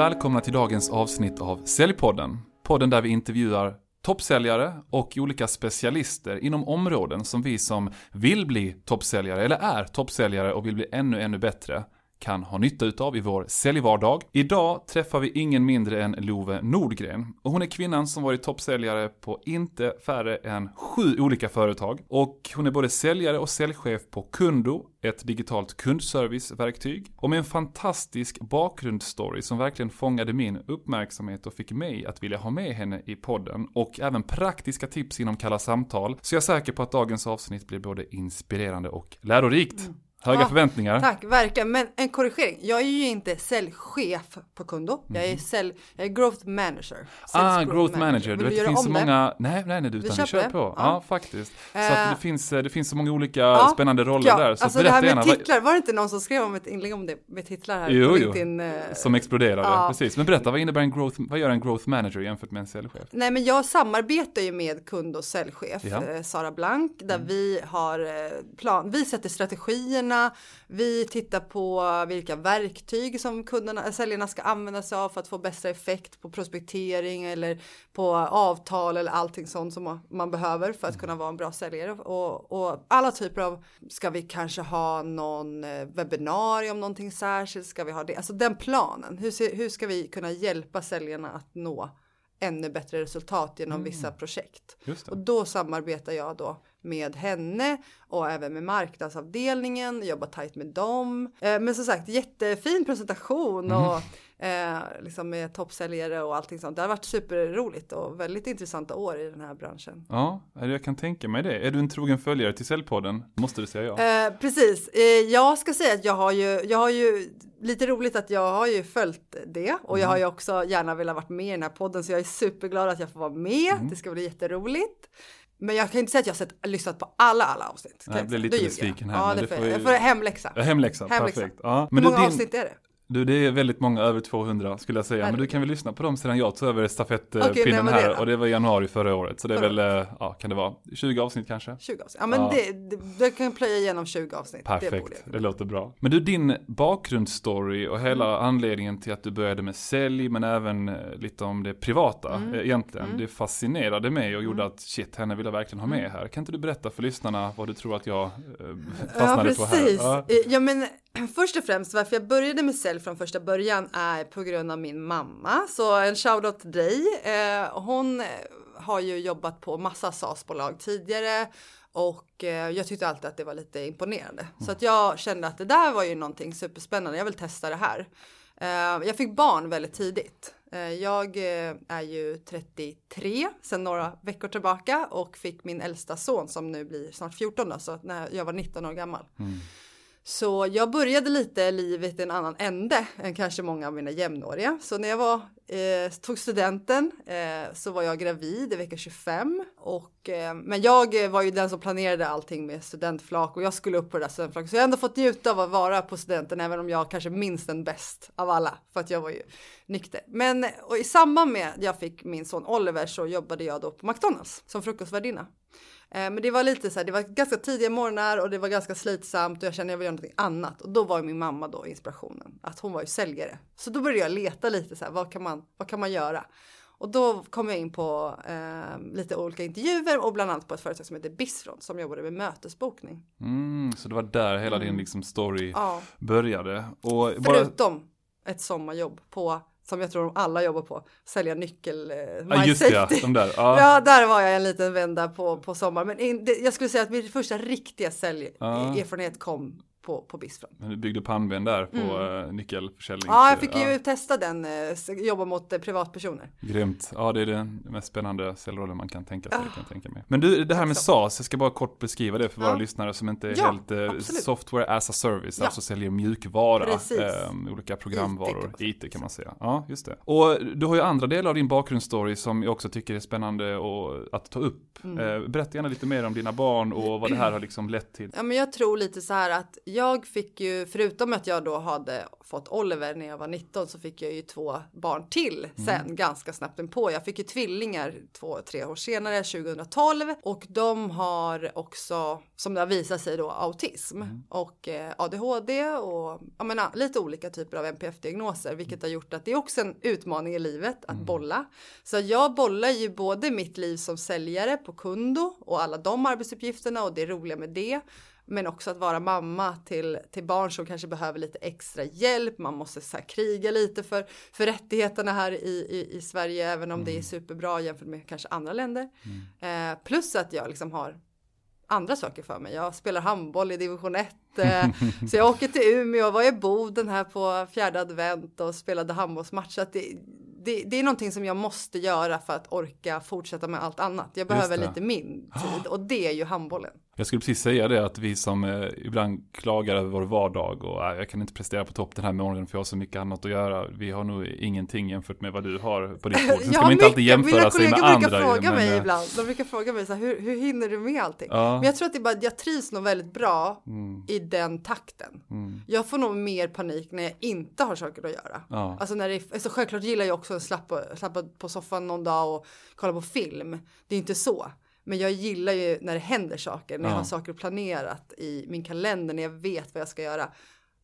välkomna till dagens avsnitt av Säljpodden. Podden där vi intervjuar toppsäljare och olika specialister inom områden som vi som vill bli toppsäljare eller är toppsäljare och vill bli ännu, ännu bättre kan ha nytta utav i vår säljvardag. Idag träffar vi ingen mindre än Love Nordgren. Och hon är kvinnan som varit toppsäljare på inte färre än sju olika företag. Och hon är både säljare och säljchef på Kundo, ett digitalt kundserviceverktyg. Och med en fantastisk bakgrundsstory som verkligen fångade min uppmärksamhet och fick mig att vilja ha med henne i podden. Och även praktiska tips inom Kalla Samtal. Så jag är säker på att dagens avsnitt blir både inspirerande och lärorikt. Mm. Höga ja, förväntningar. Tack, verkligen. Men en korrigering. Jag är ju inte säljchef på Kundo. Jag är, mhm. sälj, jag är growth manager. Ah, growth manager. manager. Du vet, det finns så många... Nej, nej, nej, utan vi kör på. Ja, ja faktiskt. Så att det, finns, det finns så många olika ja, spännande roller ja, där. Så alltså det här med gärna. titlar, var det inte någon som skrev om ett inlägg om det med titlar här? Jo, jo. Din, uh, som exploderade, ja. precis. Men berätta, vad innebär en growth, vad gör en growth manager jämfört med en säljchef? Nej, men jag samarbetar ju med kund och säljchef. Eh, Sara Blank, där mm. vi har plan, vi sätter strategierna, vi vi tittar på vilka verktyg som kunderna, säljarna ska använda sig av för att få bästa effekt på prospektering eller på avtal eller allting sånt som man behöver för att kunna vara en bra säljare. Och, och alla typer av, ska vi kanske ha någon eh, webbinarie om någonting särskilt? Ska vi ha det? Alltså den planen. Hur, hur ska vi kunna hjälpa säljarna att nå ännu bättre resultat genom mm. vissa projekt? Och då samarbetar jag då med henne och även med marknadsavdelningen, jobba tajt med dem. Eh, men som sagt jättefin presentation och mm. Eh, liksom med toppsäljare och allting sånt. Det har varit superroligt och väldigt intressanta år i den här branschen. Ja, jag kan tänka mig det. Är du en trogen följare till Säljpodden? Måste du säga ja. Eh, precis. Eh, jag ska säga att jag har ju, jag har ju lite roligt att jag har ju följt det och mm. jag har ju också gärna velat vara med i den här podden så jag är superglad att jag får vara med. Mm. Det ska bli jätteroligt. Men jag kan inte säga att jag har sett, lyssnat på alla, alla avsnitt. Nej, jag blir lite besviken här. Ja, det får, jag får hemläxa. Hemläxa, hemläxa. perfekt. Ja. Men Hur många din, avsnitt är det? Du, det är väldigt många, över 200 skulle jag säga. Men du kan väl lyssna på dem sedan jag tog över stafettpinnen okay, här. Och det var i januari förra året. Så det är väl, eh, ja, kan det vara 20 avsnitt kanske? 20 avsnitt. Ja, men ja. Det, det, du kan plöja igenom 20 avsnitt. Perfekt, det, det, låter bra. Men du, din bakgrundsstory och hela mm. anledningen till att du började med sälj, men även eh, lite om det privata mm. Eh, egentligen. Mm. Det fascinerade mig och gjorde mm. att shit, henne vill jag verkligen ha med mm. här. Kan inte du berätta för lyssnarna vad du tror att jag fastnade ja, på här? Ja, ja men Först och främst varför jag började med sälj från första början är på grund av min mamma. Så en shoutout till dig. Eh, hon eh, har ju jobbat på massa SAS-bolag tidigare och eh, jag tyckte alltid att det var lite imponerande. Mm. Så att jag kände att det där var ju någonting superspännande. Jag vill testa det här. Jag fick barn väldigt tidigt. Jag är ju 33 sedan några veckor tillbaka och fick min äldsta son som nu blir snart 14 då, så när jag var 19 år gammal. Mm. Så jag började lite livet i en annan ände än kanske många av mina jämnåriga. Så när jag var, eh, tog studenten eh, så var jag gravid i vecka 25. Och, eh, men jag var ju den som planerade allting med studentflak och jag skulle upp på det där studentflaket. Så jag har ändå fått njuta av att vara på studenten även om jag kanske minns den bäst av alla. För att jag var ju nykter. Men och i samband med att jag fick min son Oliver så jobbade jag då på McDonalds som frukostvärdinna. Eh, men det var lite så här, det var ganska tidiga morgnar och det var ganska slitsamt och jag kände att jag vill göra någonting annat. Och då var min mamma då inspirationen, att hon var ju säljare. Så då började jag leta lite så här, vad kan man, vad kan man göra? Och då kom jag in på eh, lite olika intervjuer och bland annat på ett företag som heter Bisfront som jobbade med mötesbokning. Mm, så det var där hela mm. din liksom story ja. började. Och Förutom bara... ett sommarjobb på som jag tror de alla jobbar på, sälja nyckel, eh, ja, just det, ja, de där. Ja. ja. där var jag en liten vända på, på sommaren. Men in, det, jag skulle säga att min första riktiga säljerfarenhet kom på, på Bisfront. Men du byggde pannben där på mm. uh, nyckelförsäljning? Ja, jag fick ju testa den, uh, jobba mot uh, privatpersoner. Grymt. Ja, det är den mest spännande säljrollen man kan tänka sig. Kan jag tänka mig. Men du, det här med SAS, jag ska bara kort beskriva det för våra lyssnare som inte är ja, helt uh, software as a service, ja. alltså säljer mjukvara, um, olika programvaror, IT, IT kan man säga. Ja, just det. Och du har ju andra delar av din bakgrundsstory som jag också tycker är spännande och, att ta upp. Mm. berätta gärna lite mer om dina barn och vad det här har liksom lett till. Ja, men jag tror lite så här att jag fick ju, förutom att jag då hade fått Oliver när jag var 19 så fick jag ju två barn till sen mm. ganska snabbt på. Jag fick ju tvillingar två, tre år senare, 2012 och de har också, som det har visat sig då, autism mm. och eh, ADHD och jag menar, lite olika typer av NPF-diagnoser, vilket har gjort att det är också en utmaning i livet att mm. bolla. Så jag bollar ju både mitt liv som säljare på Kundo och alla de arbetsuppgifterna och det roliga med det men också att vara mamma till, till barn som kanske behöver lite extra hjälp. Man måste så kriga lite för, för rättigheterna här i, i, i Sverige, även om mm. det är mm. superbra jämfört med kanske andra länder. Mm. Eh, plus att jag liksom har andra saker för mig. Jag spelar handboll i division 1. Eh, så jag åker till Umeå och var i Boden här på fjärde advent och spelade handbollsmatch. Så det, det, det, är någonting som jag måste göra för att orka fortsätta med allt annat. Jag behöver lite min tid och det är ju handbollen. Jag skulle precis säga det att vi som eh, ibland klagar över vår vardag och äh, jag kan inte prestera på topp den här morgonen för jag har så mycket annat att göra. Vi har nog ingenting jämfört med vad du har på ditt bord. Sen ska man inte alltid jämföra sig med andra. Mina kollegor brukar fråga mig men, ibland, de brukar fråga mig så här, hur, hur hinner du med allting? Ja. Men jag tror att det är bara, jag trivs nog väldigt bra mm. i den takten. Mm. Jag får nog mer panik när jag inte har saker att göra. Ja. Alltså när det, alltså självklart gillar jag också att slappa, slappa på soffan någon dag och kolla på film. Det är inte så. Men jag gillar ju när det händer saker, när ja. jag har saker planerat i min kalender, när jag vet vad jag ska göra.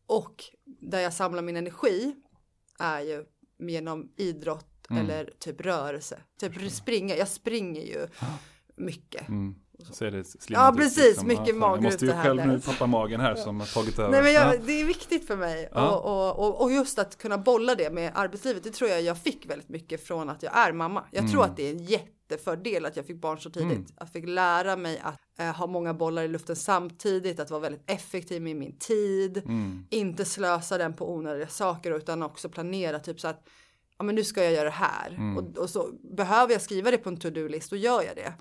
Och där jag samlar min energi är ju genom idrott mm. eller typ rörelse. Typ springa, jag springer ju mycket. Mm. Så är det ja precis, liksom. mycket mager Jag måste ju själv nu tappa magen här som har tagit över. Nej men jag, det är viktigt för mig ja. och, och, och, just att kunna bolla det med arbetslivet. Det tror jag jag fick väldigt mycket från att jag är mamma. Jag mm. tror att det är en jätte jättefördel att jag fick barn så tidigt. Mm. Jag fick lära mig att eh, ha många bollar i luften samtidigt, att vara väldigt effektiv med min tid, mm. inte slösa den på onödiga saker utan också planera typ så att ja men nu ska jag göra det här mm. och, och, så behöver jag skriva det på en to-do-list och gör jag det.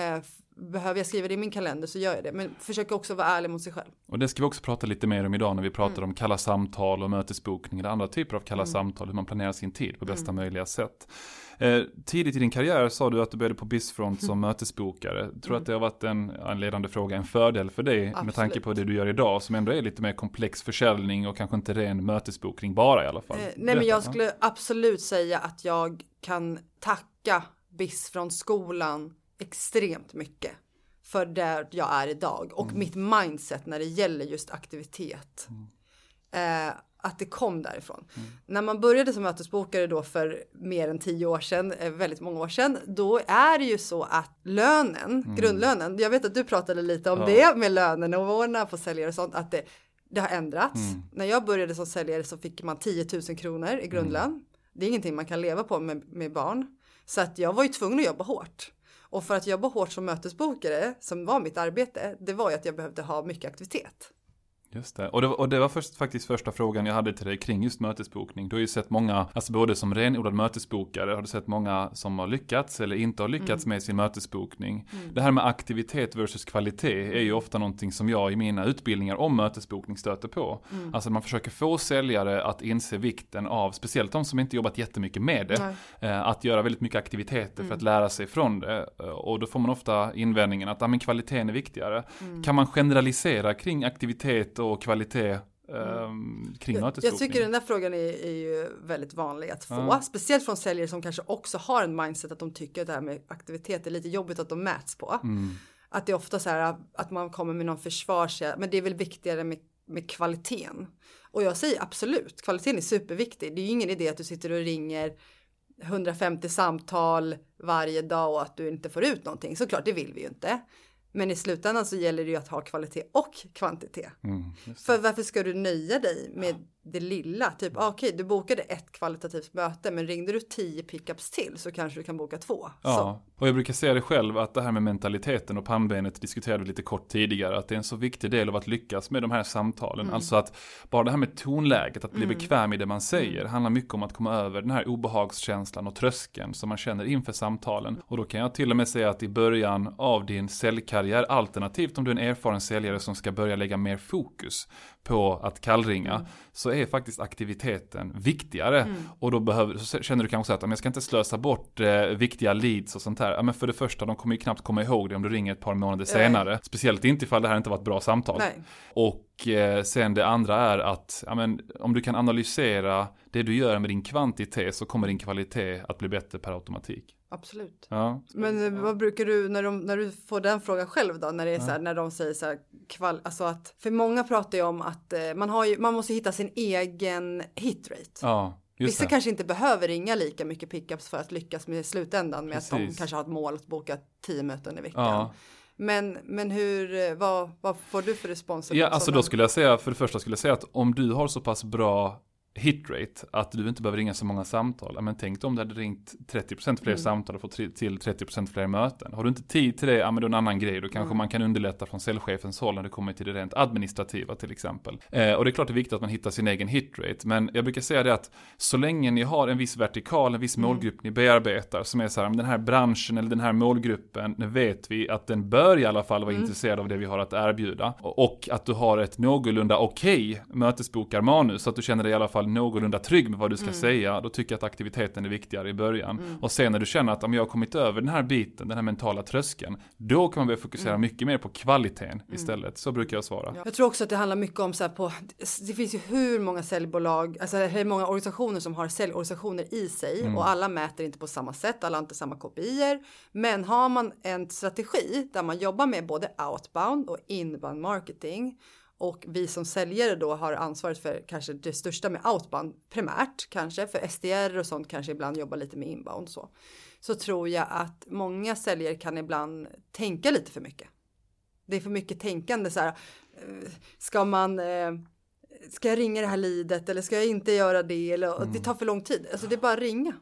Eh, behöver jag skriva det i min kalender så gör jag det. Men försök också vara ärlig mot sig själv. Och det ska vi också prata lite mer om idag när vi pratar mm. om kalla samtal och mötesbokning eller andra typer av kalla mm. samtal, hur man planerar sin tid på bästa mm. möjliga sätt. Eh, tidigt i din karriär sa du att du började på Bizfront som mm. mötesbokare. Tror du mm. att det har varit en, en ledande fråga, en fördel för dig Absolut. med tanke på det du gör idag som ändå är lite mer komplex försäljning och kanske inte ren mötesbokning bara i alla fall? Eh, nej men jag skulle absolut säga att jag kan tacka Bizfront-skolan extremt mycket för där jag är idag och mm. mitt mindset när det gäller just aktivitet. Mm. Eh, att det kom därifrån. Mm. När man började som mötesbokare då för mer än tio år sedan, eh, väldigt många år sedan, då är det ju så att lönen, mm. grundlönen, jag vet att du pratade lite om ja. det med lönenivåerna på säljare och sånt, att det, det har ändrats. Mm. När jag började som säljare så fick man 10 000 kronor i grundlön. Mm. Det är ingenting man kan leva på med, med barn. Så att jag var ju tvungen att jobba hårt. Och för att jobba hårt som mötesbokare, som var mitt arbete, det var ju att jag behövde ha mycket aktivitet. Just det. Och det, och det var först, faktiskt första frågan jag hade till dig kring just mötesbokning. Du har ju sett många, alltså både som renodlad mötesbokare har du sett många som har lyckats eller inte har lyckats mm. med sin mötesbokning. Mm. Det här med aktivitet versus kvalitet är ju ofta någonting som jag i mina utbildningar om mötesbokning stöter på. Mm. Alltså man försöker få säljare att inse vikten av, speciellt de som inte jobbat jättemycket med det, eh, att göra väldigt mycket aktiviteter för att mm. lära sig från det. Och då får man ofta invändningen att ah, men kvaliteten är viktigare. Mm. Kan man generalisera kring aktivitet och kvalitet Um, kring jag, jag tycker den där frågan är, är ju väldigt vanlig att få. Ja. Speciellt från säljare som kanske också har en mindset att de tycker att det här med aktivitet är lite jobbigt att de mäts på. Mm. Att det är ofta så här att man kommer med någon försvars, men det är väl viktigare med, med kvaliteten. Och jag säger absolut, kvaliteten är superviktig. Det är ju ingen idé att du sitter och ringer 150 samtal varje dag och att du inte får ut någonting. Såklart, det vill vi ju inte. Men i slutändan så gäller det ju att ha kvalitet och kvantitet. Mm, För varför ska du nöja dig med det lilla. Typ, ah, okej, okay, du bokade ett kvalitativt möte, men ringde du tio pickups till så kanske du kan boka två. Ja, så. och jag brukar säga det själv att det här med mentaliteten och pannbenet diskuterade vi lite kort tidigare, att det är en så viktig del av att lyckas med de här samtalen. Mm. Alltså att bara det här med tonläget, att bli mm. bekväm i det man säger, mm. handlar mycket om att komma över den här obehagskänslan och tröskeln som man känner inför samtalen. Och då kan jag till och med säga att i början av din säljkarriär, alternativt om du är en erfaren säljare som ska börja lägga mer fokus på att kallringa, mm. Så är faktiskt aktiviteten viktigare. Mm. Och då behöver, så känner du kanske så att jag ska inte slösa bort eh, viktiga leads och sånt här. Ja, men för det första, de kommer ju knappt komma ihåg det om du ringer ett par månader senare. Speciellt inte ifall det här inte var ett bra samtal. Nej. Och eh, sen det andra är att ja, men, om du kan analysera det du gör med din kvantitet så kommer din kvalitet att bli bättre per automatik. Absolut. Ja. Men eh, vad brukar du när, de, när du får den frågan själv då när det är så här, när de säger så här kval, alltså att för många pratar ju om att eh, man har ju, man måste hitta sin egen hitrate. Ja, just Vissa det. kanske inte behöver ringa lika mycket pickups för att lyckas med slutändan med att de Precis. kanske har ett mål att boka tio möten i veckan. Ja. Men, men hur, eh, vad, vad får du för respons? Ja, alltså då skulle jag säga, för det första skulle jag säga att om du har så pass bra hitrate att du inte behöver ringa så många samtal. Men tänk om du hade ringt 30% fler Mm. samtal och fått till 30% fler möten. Har du inte tid till det, ja men då är det en annan grej. Då kanske Mm. man kan underlätta från säljchefens håll när det kommer till det rent administrativa till exempel. Eh, och det är klart det är viktigt att man hittar sin egen hitrate. Men jag brukar säga det att så länge ni har en viss vertikal, en viss Mm. målgrupp ni bearbetar som är så här, den här branschen eller den här målgruppen, nu vet vi att den bör i alla fall vara Mm. intresserad av det vi har att erbjuda. Och att du har ett någorlunda okej mötesbokarmanus, så att du känner dig i alla fall någorlunda trygg med vad du ska säga. Då tycker jag att aktiviteten är viktigare i början. Och sen när du känner att om jag har kommit över den här biten, den här mentala tröskeln, då kan man börja fokusera mycket mer på kvaliteten istället. Så brukar jag svara. Jag tror också att det handlar mycket om så här på, det finns ju hur många säljbolag, alltså hur många organisationer som har säljorganisationer i sig och alla mäter inte på samma sätt, alla har inte samma kopior. Men har man en strategi där man jobbar med både outbound och inbound marketing och vi som säljare då har ansvaret för kanske det största med outbound primärt kanske för SDR och sånt kanske ibland jobbar lite med inbound så. Så tror jag att många säljare kan ibland tänka lite för mycket. Det är för mycket tänkande så här. eh, Ska man eh, Ska jag ringa det här lidet eller ska jag inte göra det? Eller, och Det tar för lång tid. Alltså det är bara att ringa.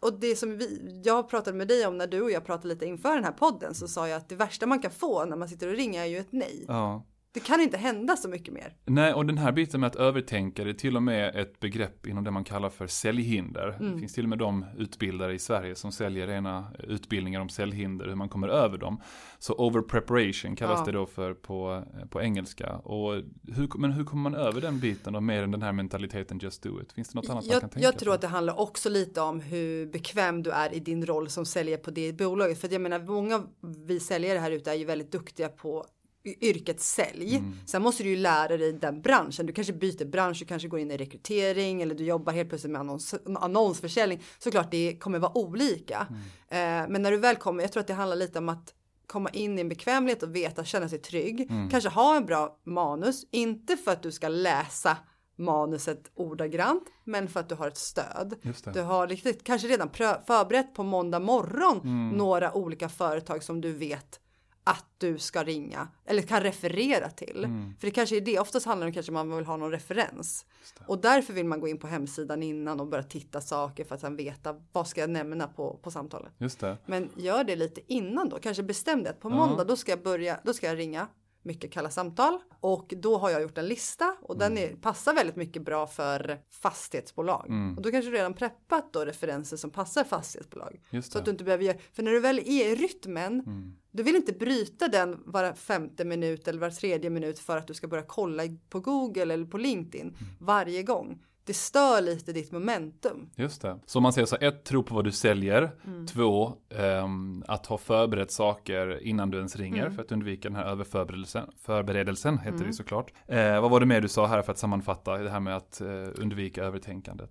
Och det som vi, jag pratade med dig om när du och jag pratade lite inför den här podden så sa jag att det värsta man kan få när man sitter och ringer är ju ett nej. Ja. Det kan inte hända så mycket mer. Nej, och den här biten med att övertänka, det är till och med ett begrepp inom det man kallar för säljhinder. Mm. Det finns till och med de utbildare i Sverige som säljer rena utbildningar om säljhinder, hur man kommer över dem. Så over preparation kallas Ja. det då för på, på engelska. Och hur, men hur kommer man över den biten då, mer än den här mentaliteten just do it? Finns det något annat man Jag, kan tänka jag tror på? att det handlar också lite om hur bekväm du är i din roll som säljare på det bolaget. För jag menar, många av vi säljare här ute är ju väldigt duktiga på yrket sälj. Mm. Sen måste du ju lära dig den branschen. Du kanske byter bransch, du kanske går in i rekrytering eller du jobbar helt plötsligt med annons, annonsförsäljning. Såklart det kommer vara olika. Mm. Eh, men när du väl kommer, jag tror att det handlar lite om att komma in i en bekvämlighet och veta, känna sig trygg. Mm. Kanske ha en bra manus, inte för att du ska läsa manuset ordagrant, men för att du har ett stöd. Du har riktigt, kanske redan förberett på måndag morgon Mm. några olika företag som du vet att du ska ringa eller kan referera till. Mm. För det kanske är det, oftast handlar det om kanske man vill ha någon referens. Och därför vill man gå in på hemsidan innan och börja titta saker för att sen veta vad ska jag nämna på, på samtalet. Just det. Men gör det lite innan då, kanske bestäm det att på måndag då ska jag börja, då ska jag ringa mycket kalla samtal och då har jag gjort en lista och den Mm. är, passar väldigt mycket bra för fastighetsbolag. Mm. Och då kanske du redan preppat då referenser som passar fastighetsbolag. Så att du inte behöver göra, för när du väl är i rytmen, Mm. du vill inte bryta den var femte minut eller var tredje minut för att du ska börja kolla på Google eller på LinkedIn Mm. varje gång. Det stör lite ditt momentum. Just det. Så om man säger så, ett, tro på vad du säljer. Mm. Två, ehm, att ha förberett saker innan du ens ringer Mm. för att undvika den här överförberedelsen. Förberedelsen heter Mm. det såklart. Eh, vad var det mer du sa här för att sammanfatta det här med att eh, undvika övertänkandet?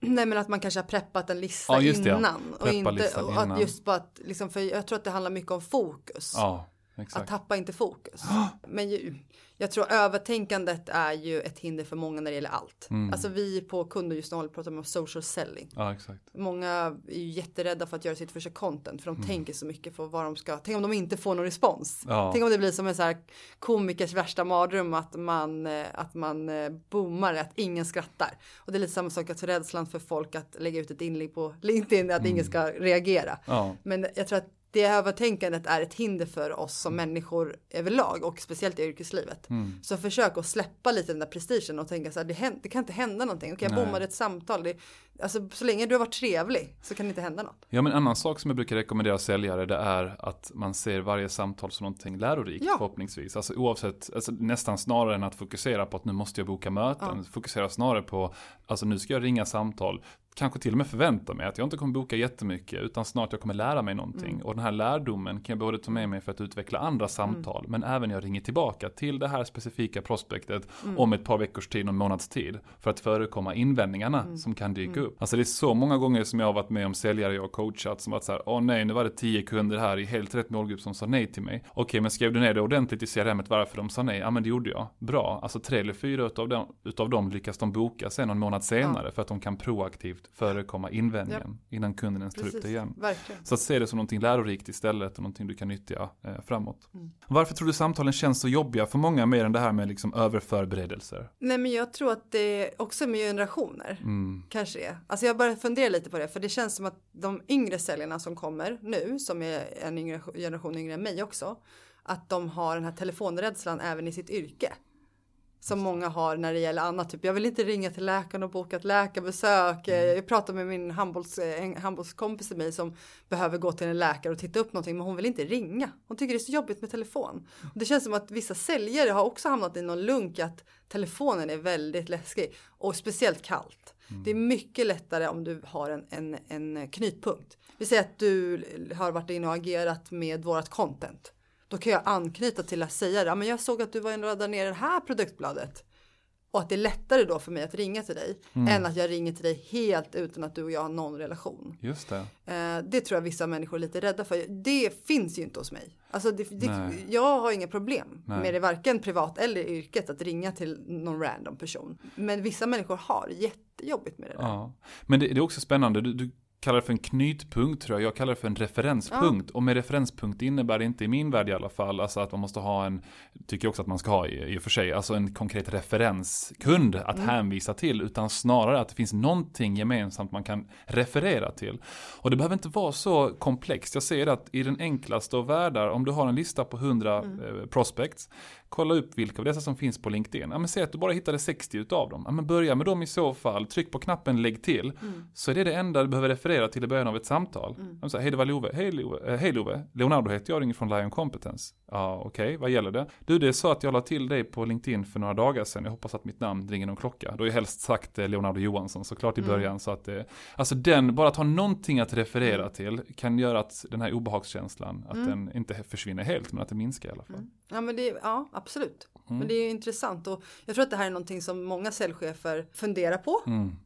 Nej men att man kanske har preppat en lista Ja, det, ja. innan. Och, Preppa inte, och innan. att just bara att, liksom, för jag tror att det handlar mycket om fokus. Ja, att exakt. tappa inte fokus. Men ju, jag tror övertänkandet är ju ett hinder för många när det gäller allt. Mm. Alltså vi på kunder just nu håller på att prata om social selling. Ja. Många är ju jätterädda för att göra sitt första content för de Mm. tänker så mycket för vad de ska. Tänk om de inte får någon respons. Ja. Tänk om det blir som en så här komikers värsta mardröm att man, eh, att man eh, boomar, att ingen skrattar. Och det är lite samma sak att rädslan för folk att lägga ut ett inlägg på LinkedIn, att ingen ska reagera. Ja, Men jag tror att det övertänkandet är ett hinder för oss som människor överlag och speciellt i yrkeslivet. Mm. Så försök att släppa lite den där prestigen och tänka så här, det, det kan inte hända någonting. Okej, jag Nej. bommade ett samtal. Det, alltså, så länge du har varit trevlig så kan det inte hända något. Ja, men en annan sak som jag brukar rekommendera säljare det är att man ser varje samtal som någonting lärorikt Ja. förhoppningsvis. Alltså oavsett, alltså, nästan snarare än att fokusera på att nu måste jag boka möten. Fokusera snarare på, alltså nu ska jag ringa samtal. Kanske till och med förvänta mig att jag inte kommer boka jättemycket utan snart jag kommer lära mig någonting. Mm. Och den här lärdomen kan jag både ta med mig för att utveckla andra samtal men även jag ringer tillbaka till det här specifika prospektet Mm. om ett par veckors tid, någon månads tid för att förekomma invändningarna Mm. som kan dyka upp. Alltså det är så många gånger som jag har varit med om säljare jag har coachat som att så här, åh nej nu var det tio kunder här i helt rätt målgrupp som sa nej till mig. Okej men skrev du ner det ordentligt i CRM varför de sa nej? Ja men det gjorde jag. Bra, alltså tre eller fyra utav dem, utav dem lyckas de boka sen någon månad senare för att de kan proaktivt förekomma invändningen innan kunden ens tar upp det igen. verkligen. Så att se det som någonting lärorikt istället och någonting du kan nyttja eh, framåt. Mm. Varför tror du samtalen känns så jobbiga för många mer än det här med liksom överförberedelser? Nej, men jag tror att det också med generationer. Mm. Kanske är. Alltså jag börjar fundera lite på det, för det känns som att de yngre säljarna som kommer nu, som är en yngre, generation yngre än mig också, att de har den här telefonrädslan även i sitt yrke. Som många har när det gäller annat, typ jag vill inte ringa till läkaren och boka ett läkarbesök. Eh, Jag pratade med min handbolls, eh, en handbollskompis till mig som behöver gå till en läkare och titta upp någonting, men hon vill inte ringa. Hon tycker det är så jobbigt med telefon. Och det känns som att vissa säljare har också hamnat i någon lunk att telefonen är väldigt läskig och speciellt kallt. Det är mycket lättare om du har en, en, en knytpunkt. Vi säger att du har varit inne och agerat med vårat content. Då kan jag anknyta till att säga det. Ja, men jag såg att du var inne och laddade ner det här produktbladet. Och att det är lättare då för mig att ringa till dig än att jag ringer till dig helt utan att du och jag har någon relation. Just det. Eh, det tror jag vissa människor är lite rädda för. Det finns ju inte hos mig. Alltså det, det, jag har inga problem Nej. med det, varken privat eller yrket, att ringa till någon random person. Men vissa människor har jättejobbigt med det där. Ja. Men det, det är också spännande, du, du kallar det för en knytpunkt tror jag, jag kallar det för en referenspunkt. Och med referenspunkt innebär det inte i min värld i alla fall, alltså att man måste ha en, tycker jag också att man ska ha i, i och för sig, alltså en konkret referenskund att hänvisa till, utan snarare att det finns någonting gemensamt man kan referera till. Och det behöver inte vara så komplext, jag ser att i den enklaste av världar, om du har en lista på 100 eh, prospects, kolla upp vilka av dessa som finns på LinkedIn. Ja, men säg att du bara hittade 60 utav dem. Ja, men börja med dem i så fall, tryck på knappen lägg till. Så är det det enda du behöver referera till i början av ett samtal. Mm. Hej det var Love, hej Love, eh, hej Love, Leonardo heter jag, ringer från Lion Competence. Ja okej, vad gäller det? Du det är så att jag la till dig på LinkedIn för några dagar sedan, jag hoppas att mitt namn ringer någon klocka. Då jag helst sagt eh, Leonardo Johansson såklart i början. Så att, eh, alltså den, bara att ha någonting att referera till kan göra att den här obehagskänslan, att den inte försvinner helt men att den minskar i alla fall. Ja, men det, ja absolut. Mm. Men det är ju intressant och jag tror att det här är någonting som många säljchefer funderar på.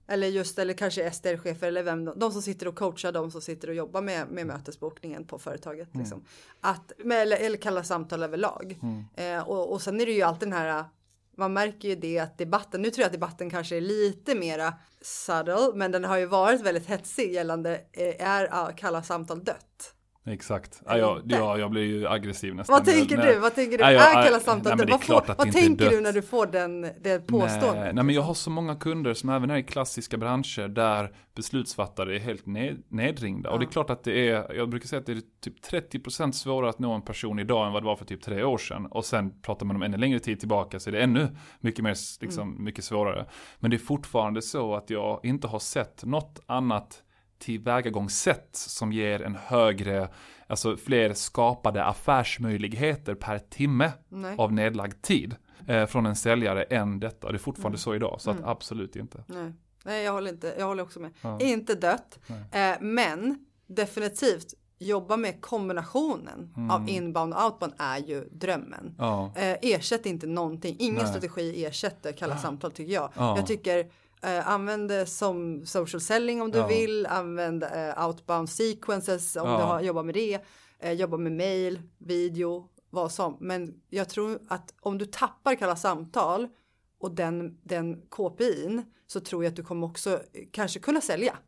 Mm. Eller just, eller kanske SDR-chefer eller vem, de som sitter och coachar, de som sitter och jobbar med, med mötesbokningen på företaget. Mm. Liksom. Att, med, eller, eller kalla samtal överlag. Mm. Eh, och, och sen är det ju alltid den här, man märker ju det att debatten, nu tror jag att debatten kanske är lite mera subtle, men den har ju varit väldigt hetsig gällande, eh, är ah, kalla samtal dött? Exakt. Ja, jag, Inte. ja, jag blir ju aggressiv nästan. Vad tänker när- du? Vad tänker du? Nej, jag- är kalla samtal nej, Vad, får, vad tänker du när du får den, det påståendet? Nej, nej, men jag har så många kunder som även är i klassiska branscher där beslutsfattare är helt ned, nedringda. Och det är klart att det är, jag brukar säga att det är typ 30% svårare att nå en person idag än vad det var för typ tre år sedan. Och sen pratar man om ännu längre tid tillbaka så är det ännu mycket mer, liksom, Mm. mycket svårare. Men det är fortfarande så att jag inte har sett något annat tillvägagångssätt som ger en högre, alltså fler skapade affärsmöjligheter per timme Nej. av nedlagd tid eh, från en säljare än detta. Det är Mm. fortfarande så idag, så att absolut inte. Nej. Nej, jag håller inte. Jag håller också med. Ja. Inte dött, eh, men definitivt jobba med kombinationen Mm. av inbound och outbound är ju drömmen. Ja, Eh, ersätt inte någonting. Ingen Nej. strategi ersätter kalla samtal tycker jag. Ja. Jag tycker eh, använd det som social selling om du Ja. vill. Använd eh, outbound sequences om Ja. du har, jobbar med det. Eh, jobba med mail, video, vad som. Men jag tror att om du tappar kalla samtal och den, den KPIn så tror jag att du kommer också eh, kanske kunna sälja.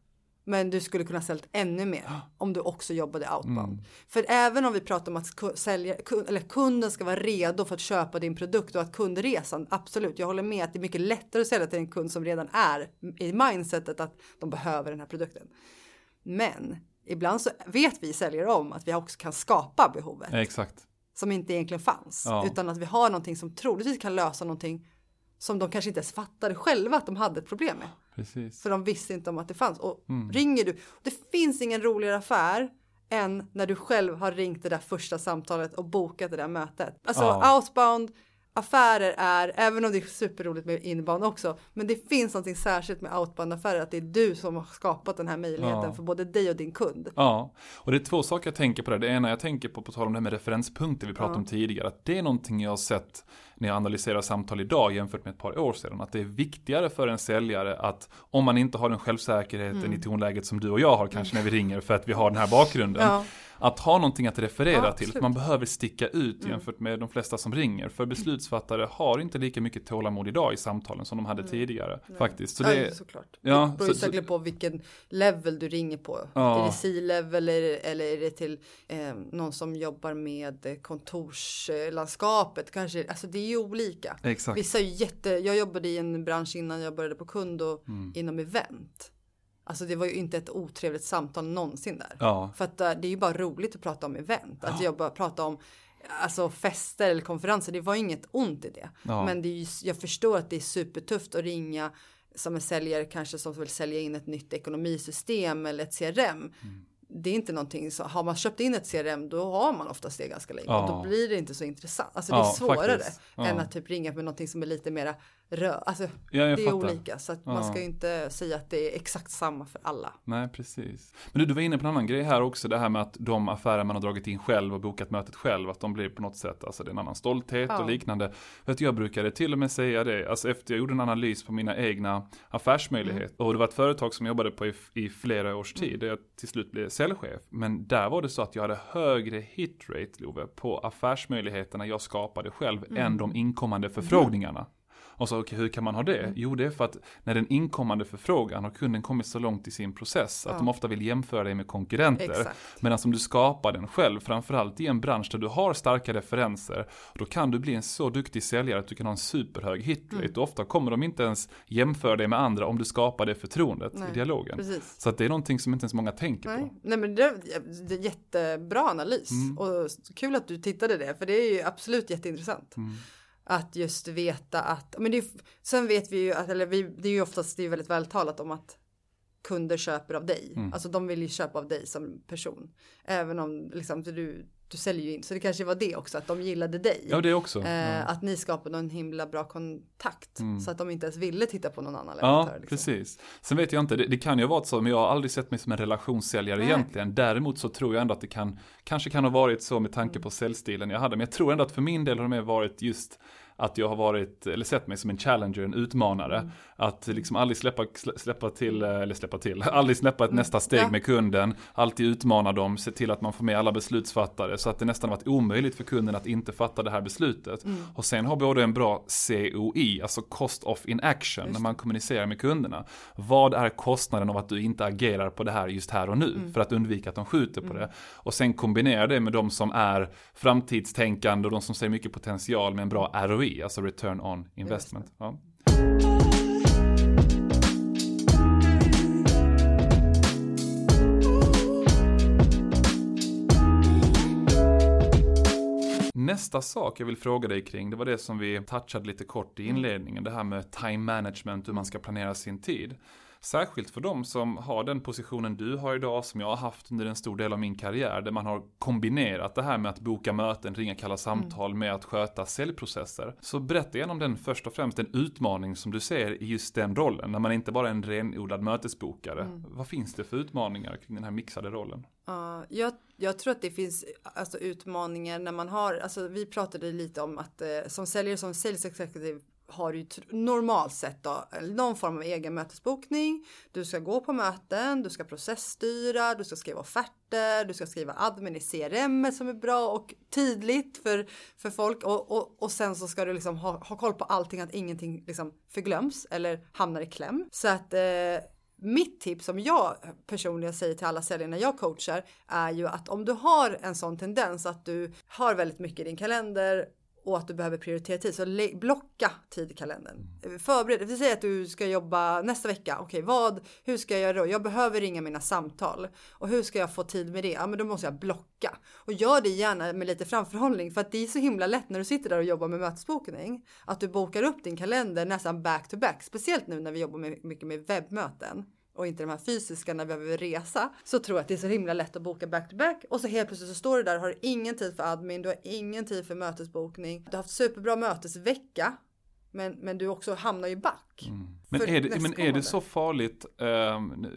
Men du skulle kunna sälja ännu mer om du också jobbade outbound. Mm. För även om vi pratar om att sälja, eller kunden ska vara redo för att köpa din produkt och att kundresan, absolut, jag håller med att det är mycket lättare att sälja till en kund som redan är i mindsetet att de behöver den här produkten. Men ibland så vet vi säljare om att vi också kan skapa behovet. Exakt. Som inte egentligen fanns. Ja. Utan att vi har någonting som troligtvis kan lösa någonting som de kanske inte ens fattade själva att de hade ett problem med. Precis. För de visste inte om att det fanns. Och mm. ringer du, det finns ingen roligare affär än när du själv har ringt det där första samtalet och bokat det där mötet. Alltså ja. outbound affärer är, även om det är superroligt med inbound också, men det finns någonting särskilt med outbound affärer, att det är du som har skapat den här möjligheten ja. för både dig och din kund. Ja, och det är två saker jag tänker på det. Det ena jag tänker på, på tal om det här med referenspunkter vi pratade ja. om tidigare, att det är någonting jag har sett när jag analyserar samtal idag jämfört med ett par år sedan. Att det är viktigare för en säljare att om man inte har den självsäkerheten mm. i tonläget som du och jag har kanske när vi ringer för att vi har den här bakgrunden. Ja att ha någonting att referera ja, till. Man behöver sticka ut mm. jämfört med de flesta som ringer. För beslutsfattare har inte lika mycket tålamod idag i samtalen som de hade mm. tidigare. Nej. Faktiskt. Så det, ja, såklart. Ja, det beror så, så, på vilken level du ringer på. Ja. Är det C-level eller, eller är det till eh, någon som jobbar med kontorslandskapet? Kanske, alltså det ju olika. Exakt. Vissa är jätte, jag jobbade i en bransch innan jag började på kund och mm. inom event. Alltså det var ju inte ett otrevligt samtal någonsin där. Ja. För att uh, det är ju bara roligt att prata om event. Att ja. jobba, prata om alltså fester eller konferenser. Det var inget ont i det. Ja. Men det är ju, jag förstår att det är supertufft att ringa som en säljare kanske som vill sälja in ett nytt ekonomisystem eller ett CRM. Mm det är inte någonting så har man köpt in ett CRM då har man oftast det ganska länge ja. och då blir det inte så intressant. Alltså det är svårare ja. än att typ ringa med någonting som är lite mera rör. Alltså ja, det är fattar. olika så att man ska ju inte säga att det är exakt samma för alla. Nej, precis. Men du, du var inne på en annan grej här också, det här med att de affärer man har dragit in själv och bokat mötet själv, att de blir på något sätt, alltså det är en annan stolthet och liknande. För att jag brukade till och med säga det, alltså efter jag gjorde en analys på mina egna affärsmöjligheter mm. och det var ett företag som jag jobbade på i, i flera års tid, mm. där jag till slut blev säljchef. Men där var det så att jag hade högre hitrate, Love, på affärsmöjligheterna jag skapade själv mm. än de inkommande förfrågningarna. Och så, okay, hur kan man ha det? Mm. Jo, det är för att när den inkommande förfrågan har kunden kommit så långt i sin process att ja. de ofta vill jämföra dig med konkurrenter. Medan om du skapar den själv, framförallt i en bransch där du har starka referenser, då kan du bli en så duktig säljare att du kan ha en superhög hitrate. Mm. Och ofta kommer de inte ens jämföra dig med andra om du skapar det förtroendet Nej, i dialogen. Precis. Så att det är någonting som inte ens många tänker Nej. på. Nej, men det, det är jättebra analys. Mm. Och kul att du tittade det, för det är ju absolut jätteintressant. Mm. Att just veta att, men det är, sen vet vi ju att, eller vi, det är ju oftast det är väldigt vältalat om att kunder köper av dig. Mm. Alltså de vill ju köpa av dig som person. Även om liksom du, du säljer ju in. Så det kanske var det också, att de gillade dig. Ja, det också. Eh, Att ni skapade en himla bra kontakt. Mm. Så att de inte ens ville titta på någon annan leverantör. Ja, liksom. precis. Sen vet jag inte, det, det kan ju ha varit så, men jag har aldrig sett mig som en relationssäljare Nej. egentligen. Däremot så tror jag ändå att det kan, kanske kan ha varit så med tanke mm. på säljstilen jag hade. Men jag tror ändå att för min del har det mer varit just att jag har varit, eller sett mig som en challenger, en utmanare. Mm. Att liksom aldrig släppa, släppa till, eh, eller släppa till, aldrig släppa ett mm. nästa steg ja. med kunden. Alltid utmana dem, se till att man får med alla beslutsfattare. Så att det nästan varit omöjligt för kunden att inte fatta det här beslutet. Mm. Och sen har både en bra COI, alltså cost of inaction, just. när man kommunicerar med kunderna. Vad är kostnaden av att du inte agerar på det här just här och nu? Mm. För att undvika att de skjuter på mm. det. Och sen kombinera det med de som är framtidstänkande och de som ser mycket potential med en bra ROI, alltså return on investment. Ja. Nästa sak jag vill fråga dig kring, det var det som vi touchade lite kort i inledningen, det här med time management, hur man ska planera sin tid. Särskilt för de som har den positionen du har idag, som jag har haft under en stor del av min karriär, där man har kombinerat det här med att boka möten, ringa kalla samtal mm. med att sköta säljprocesser. Så berätta gärna om den först och främst, en utmaning som du ser i just den rollen, när man inte bara är en renodlad mötesbokare. Mm. Vad finns det för utmaningar kring den här mixade rollen? Uh, jag, jag, tror att det finns alltså, utmaningar när man har, alltså vi pratade lite om att eh, som säljare, som sales executive har ju normalt sett då, någon form av egen mötesbokning. Du ska gå på möten, du ska processstyra, du ska skriva offerter, du ska skriva admin i CRM som är bra och tydligt för, för folk och, och, och sen så ska du liksom ha, ha koll på allting, att ingenting liksom förglöms eller hamnar i kläm. Så att eh, mitt tips som jag personligen säger till alla säljare när jag coachar är ju att om du har en sån tendens att du har väldigt mycket i din kalender och att du behöver prioritera tid. Så blocka tid i kalendern. Förbered, vi säger att du ska jobba nästa vecka. Okej, vad, hur ska jag göra då? Jag behöver ringa mina samtal. Och hur ska jag få tid med det? Ja, men då måste jag blocka. Och gör det gärna med lite framförhållning för att det är så himla lätt när du sitter där och jobbar med mötesbokning. Att du bokar upp din kalender nästan back to back. Speciellt nu när vi jobbar med, mycket med webbmöten och inte de här fysiska när vi behöver resa så tror jag att det är så himla lätt att boka back to back och så helt plötsligt så står du där och har ingen tid för admin, du har ingen tid för mötesbokning. Du har haft superbra mötesvecka men, men du också hamnar ju back. Mm. Men, är det, men är det så farligt, eh,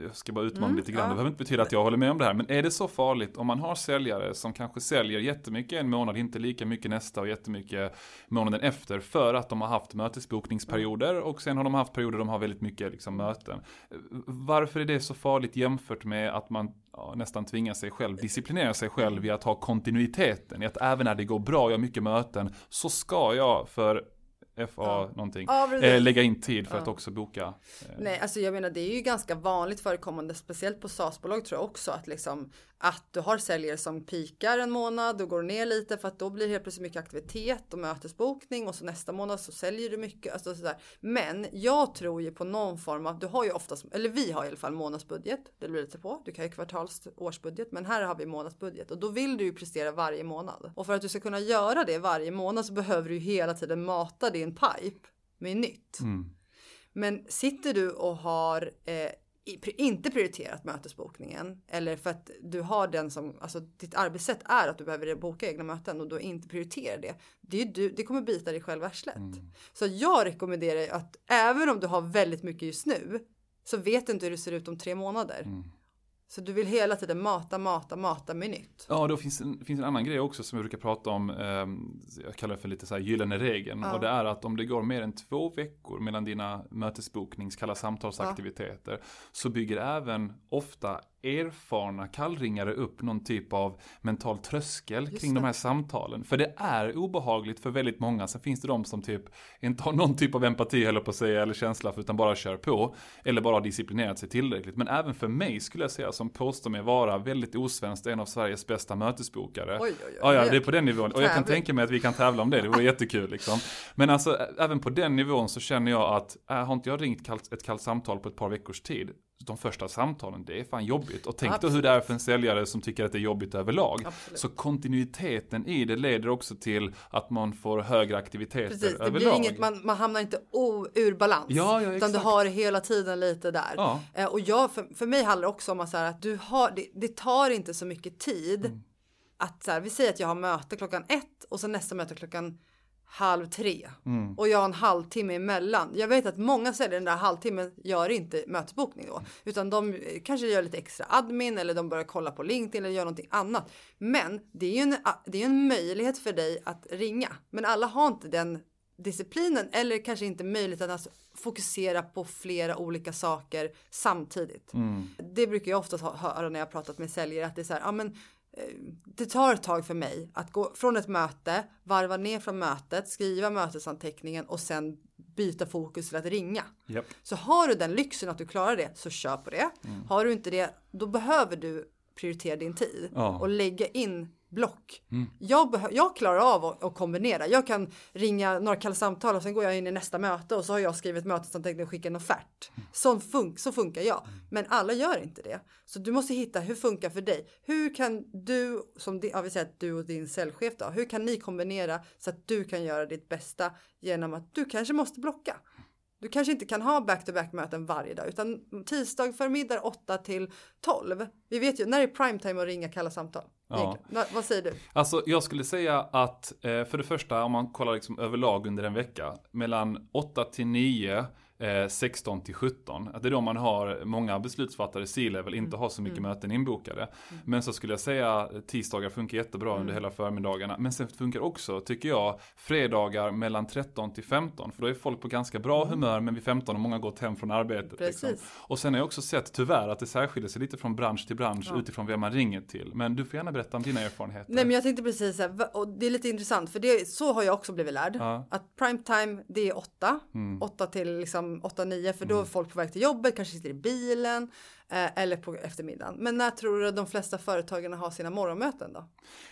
jag ska bara utmana mm, lite grann, ja. det behöver inte betyda att jag håller med om det här, men är det så farligt om man har säljare som kanske säljer jättemycket en månad, inte lika mycket nästa och jättemycket månaden efter, för att de har haft mötesbokningsperioder och sen har de haft perioder de har väldigt mycket liksom, möten. Varför är det så farligt jämfört med att man ja, nästan tvingar sig själv, disciplinera sig själv i att ha kontinuiteten, i att även när det går bra, jag har mycket möten, så ska jag för FA ja. någonting. Ja, eh, lägga in tid för ja. att också boka. Eh. Nej, alltså jag menar det är ju ganska vanligt förekommande, speciellt på SaaS-bolag tror jag också, att liksom att du har säljare som pikar en månad och går ner lite för att då blir det helt plötsligt mycket aktivitet och mötesbokning och så nästa månad så säljer du mycket. Alltså sådär. Men jag tror ju på någon form av, du har ju oftast, eller vi har i alla fall månadsbudget, det blir lite på. Du kan ju kvartals årsbudget, men här har vi månadsbudget och då vill du ju prestera varje månad. Och för att du ska kunna göra det varje månad så behöver du hela tiden mata din pipe med nytt. Mm. Men sitter du och har eh, inte prioriterat mötesbokningen eller för att du har den som, alltså ditt arbetssätt är att du behöver boka egna möten och du inte prioriterar det. Det, du, det kommer bita dig själv arslet. Mm. Så jag rekommenderar att även om du har väldigt mycket just nu så vet du inte hur det ser ut om tre månader. Mm. Så du vill hela tiden mata, mata, mata med nytt. Ja, då finns en, finns en annan grej också som jag brukar prata om. Eh, jag kallar det för lite så här gyllene regeln. Ja. Och det är att om det går mer än två veckor mellan dina mötesboknings, kalla samtalsaktiviteter. Ja. Så bygger även ofta erfarna kallringare upp någon typ av mental tröskel Just kring det. de här samtalen. För det är obehagligt för väldigt många. Sen finns det de som typ inte har någon typ av empati heller på att säga eller känsla utan bara kör på. Eller bara har disciplinerat sig tillräckligt. Men även för mig skulle jag säga som påstår mig vara väldigt osvenskt en av Sveriges bästa mötesbokare. Oj, oj, oj. Ja, ja, det är på den nivån. Och jag kan tänka mig att vi kan tävla om det. Det vore jättekul liksom. Men alltså även på den nivån så känner jag att äh, har inte jag ringt ett kallt samtal på ett par veckors tid de första samtalen, det är fan jobbigt. Och tänk Absolut. då hur det är för en säljare som tycker att det är jobbigt överlag. Absolut. Så kontinuiteten i det leder också till att man får högre aktiviteter Precis, det överlag. Blir inget, man, man hamnar inte o, ur balans. Ja, ja, utan du har hela tiden lite där. Ja. Eh, och jag, för, för mig handlar det också om att, så här, att du har, det, det, tar inte så mycket tid. Mm. Att så här, vi säger att jag har möte klockan ett och sen nästa möte klockan halv tre mm. och jag har en halvtimme emellan. Jag vet att många säljare den där halvtimmen gör inte mötesbokning då, utan de kanske gör lite extra admin eller de börjar kolla på LinkedIn eller gör någonting annat. Men det är ju en, det är en möjlighet för dig att ringa, men alla har inte den disciplinen eller kanske inte möjligheten att fokusera på flera olika saker samtidigt. Mm. Det brukar jag oftast höra när jag pratat med säljare att det är så här, ja men det tar ett tag för mig att gå från ett möte, varva ner från mötet, skriva mötesanteckningen och sen byta fokus till att ringa. Yep. Så har du den lyxen att du klarar det så kör på det. Mm. Har du inte det, då behöver du prioritera din tid ja. och lägga in block. Mm. Jag, jag klarar av att, att, kombinera. Jag kan ringa några kalla samtal och sen går jag in i nästa möte och så har jag skrivit mötesanteckning och skickat en offert. Mm. Så, fun så funkar jag. Mm. Men alla gör inte det. Så du måste hitta hur funkar för dig. Hur kan du, som ja, vi säger att du och din säljchef då, hur kan ni kombinera så att du kan göra ditt bästa genom att du kanske måste blocka. Du kanske inte kan ha back-to-back möten varje dag utan tisdag förmiddag 8 till 12. Vi vet ju när är prime time att ringa kalla samtal. Ja. Vad säger du? Alltså jag skulle säga att eh, för det första om man kollar liksom överlag under en vecka mellan 8 till 9 16 eh, till 17. Att det är då man har många beslutsfattare C-level inte har så mycket mm. möten inbokade. Mm. Men så skulle jag säga tisdagar funkar jättebra mm. under hela förmiddagarna. Men sen funkar också, tycker jag, fredagar mellan 13 till 15. För då är folk på ganska bra mm. humör men vid 15 har många gått hem från arbetet. Liksom. Och sen har jag också sett tyvärr att det särskiljer sig lite från bransch till bransch ja. utifrån vem man ringer till. Men du får gärna berätta om dina erfarenheter. Nej men jag tänkte precis här, och det är lite intressant för det, så har jag också blivit lärd. Ja. Att prime time det är 8. 8 mm. till liksom 8-9 för då är mm. folk på väg till jobbet, kanske sitter i bilen. Eh, eller på eftermiddagen. Men när tror du att de flesta företagen har sina morgonmöten då?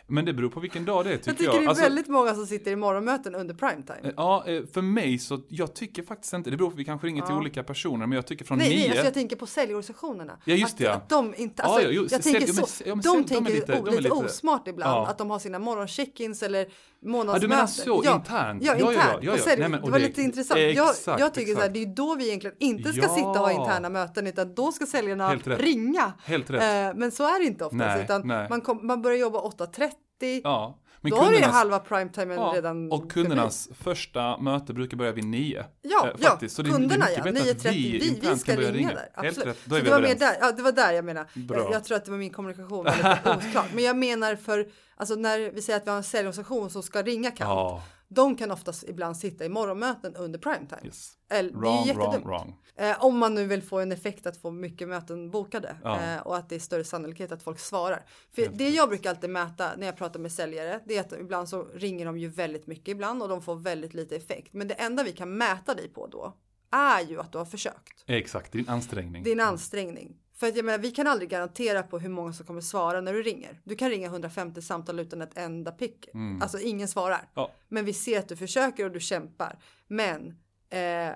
Men det beror på vilken dag det är tycker Jag tycker jag. det är Alltså, väldigt många som sitter i morgonmöten under primetime. Ja, eh, för mig så, jag tycker faktiskt inte, det beror på, vi kanske ringer till Ja. olika personer, men jag tycker från Nej, nej, nio, alltså jag tänker på säljorganisationerna. Ja, just att, det, ja. Att de inte, Ja, alltså, ja, jo, jag sälj- tänker ja, så, ja, men de de är tänker lite- de lite osmart ibland, Ja. att de har sina morgoncheck-ins eller Ja, månadsmöten. du menar så, ja, internt? Ja, Ja, ja, internt. ja, ja, ja. Nej, men- det var det- lite intressant. exakt, jag, jag tycker så här, det är då vi egentligen inte ska Ja. sitta och ha interna möten, utan då ska säljarna Helt rätt. ringa. Helt rätt. Eh, men så är det inte oftast, Nej, utan nej. Man, kom, man börjar jobba 8.30. Ja, men då har du ju halva primetimen ja, redan och kundernas första möte brukar börja vid nio. Ja, eh, ja, faktiskt. Så det är- det är kunderna mycket ja, bättre att 9.30, vi, vi, internt ska börja ringa där. Helt Absolut. rätt, då är Så vi det var överens. där, ja det var där jag menar. Jag, jag tror att det var min kommunikation var oklar. Men jag menar för, alltså när vi säger att vi har en säljorganisation som ska ringa kallt. Ja, De kan oftast ibland sitta i morgonmöten under primetime. yes. Eller, det är Wrong, wrong, wrong. Eh, om man nu vill få en effekt att få mycket möten bokade Ja. eh, och att det är större sannolikhet att folk svarar. För det jag brukar alltid mäta när jag pratar med säljare, det är att ibland så ringer de ju väldigt mycket ibland och de får väldigt lite effekt. Men det enda vi kan mäta dig på då är ju att du har försökt. Exakt, din ansträngning. Din ansträngning. För att jag menar, vi kan aldrig garantera på hur många som kommer svara när du ringer. Du kan ringa 150 samtal utan ett enda pick. Alltså ingen svarar. Ja. Men vi ser att du försöker och du kämpar. Men eh,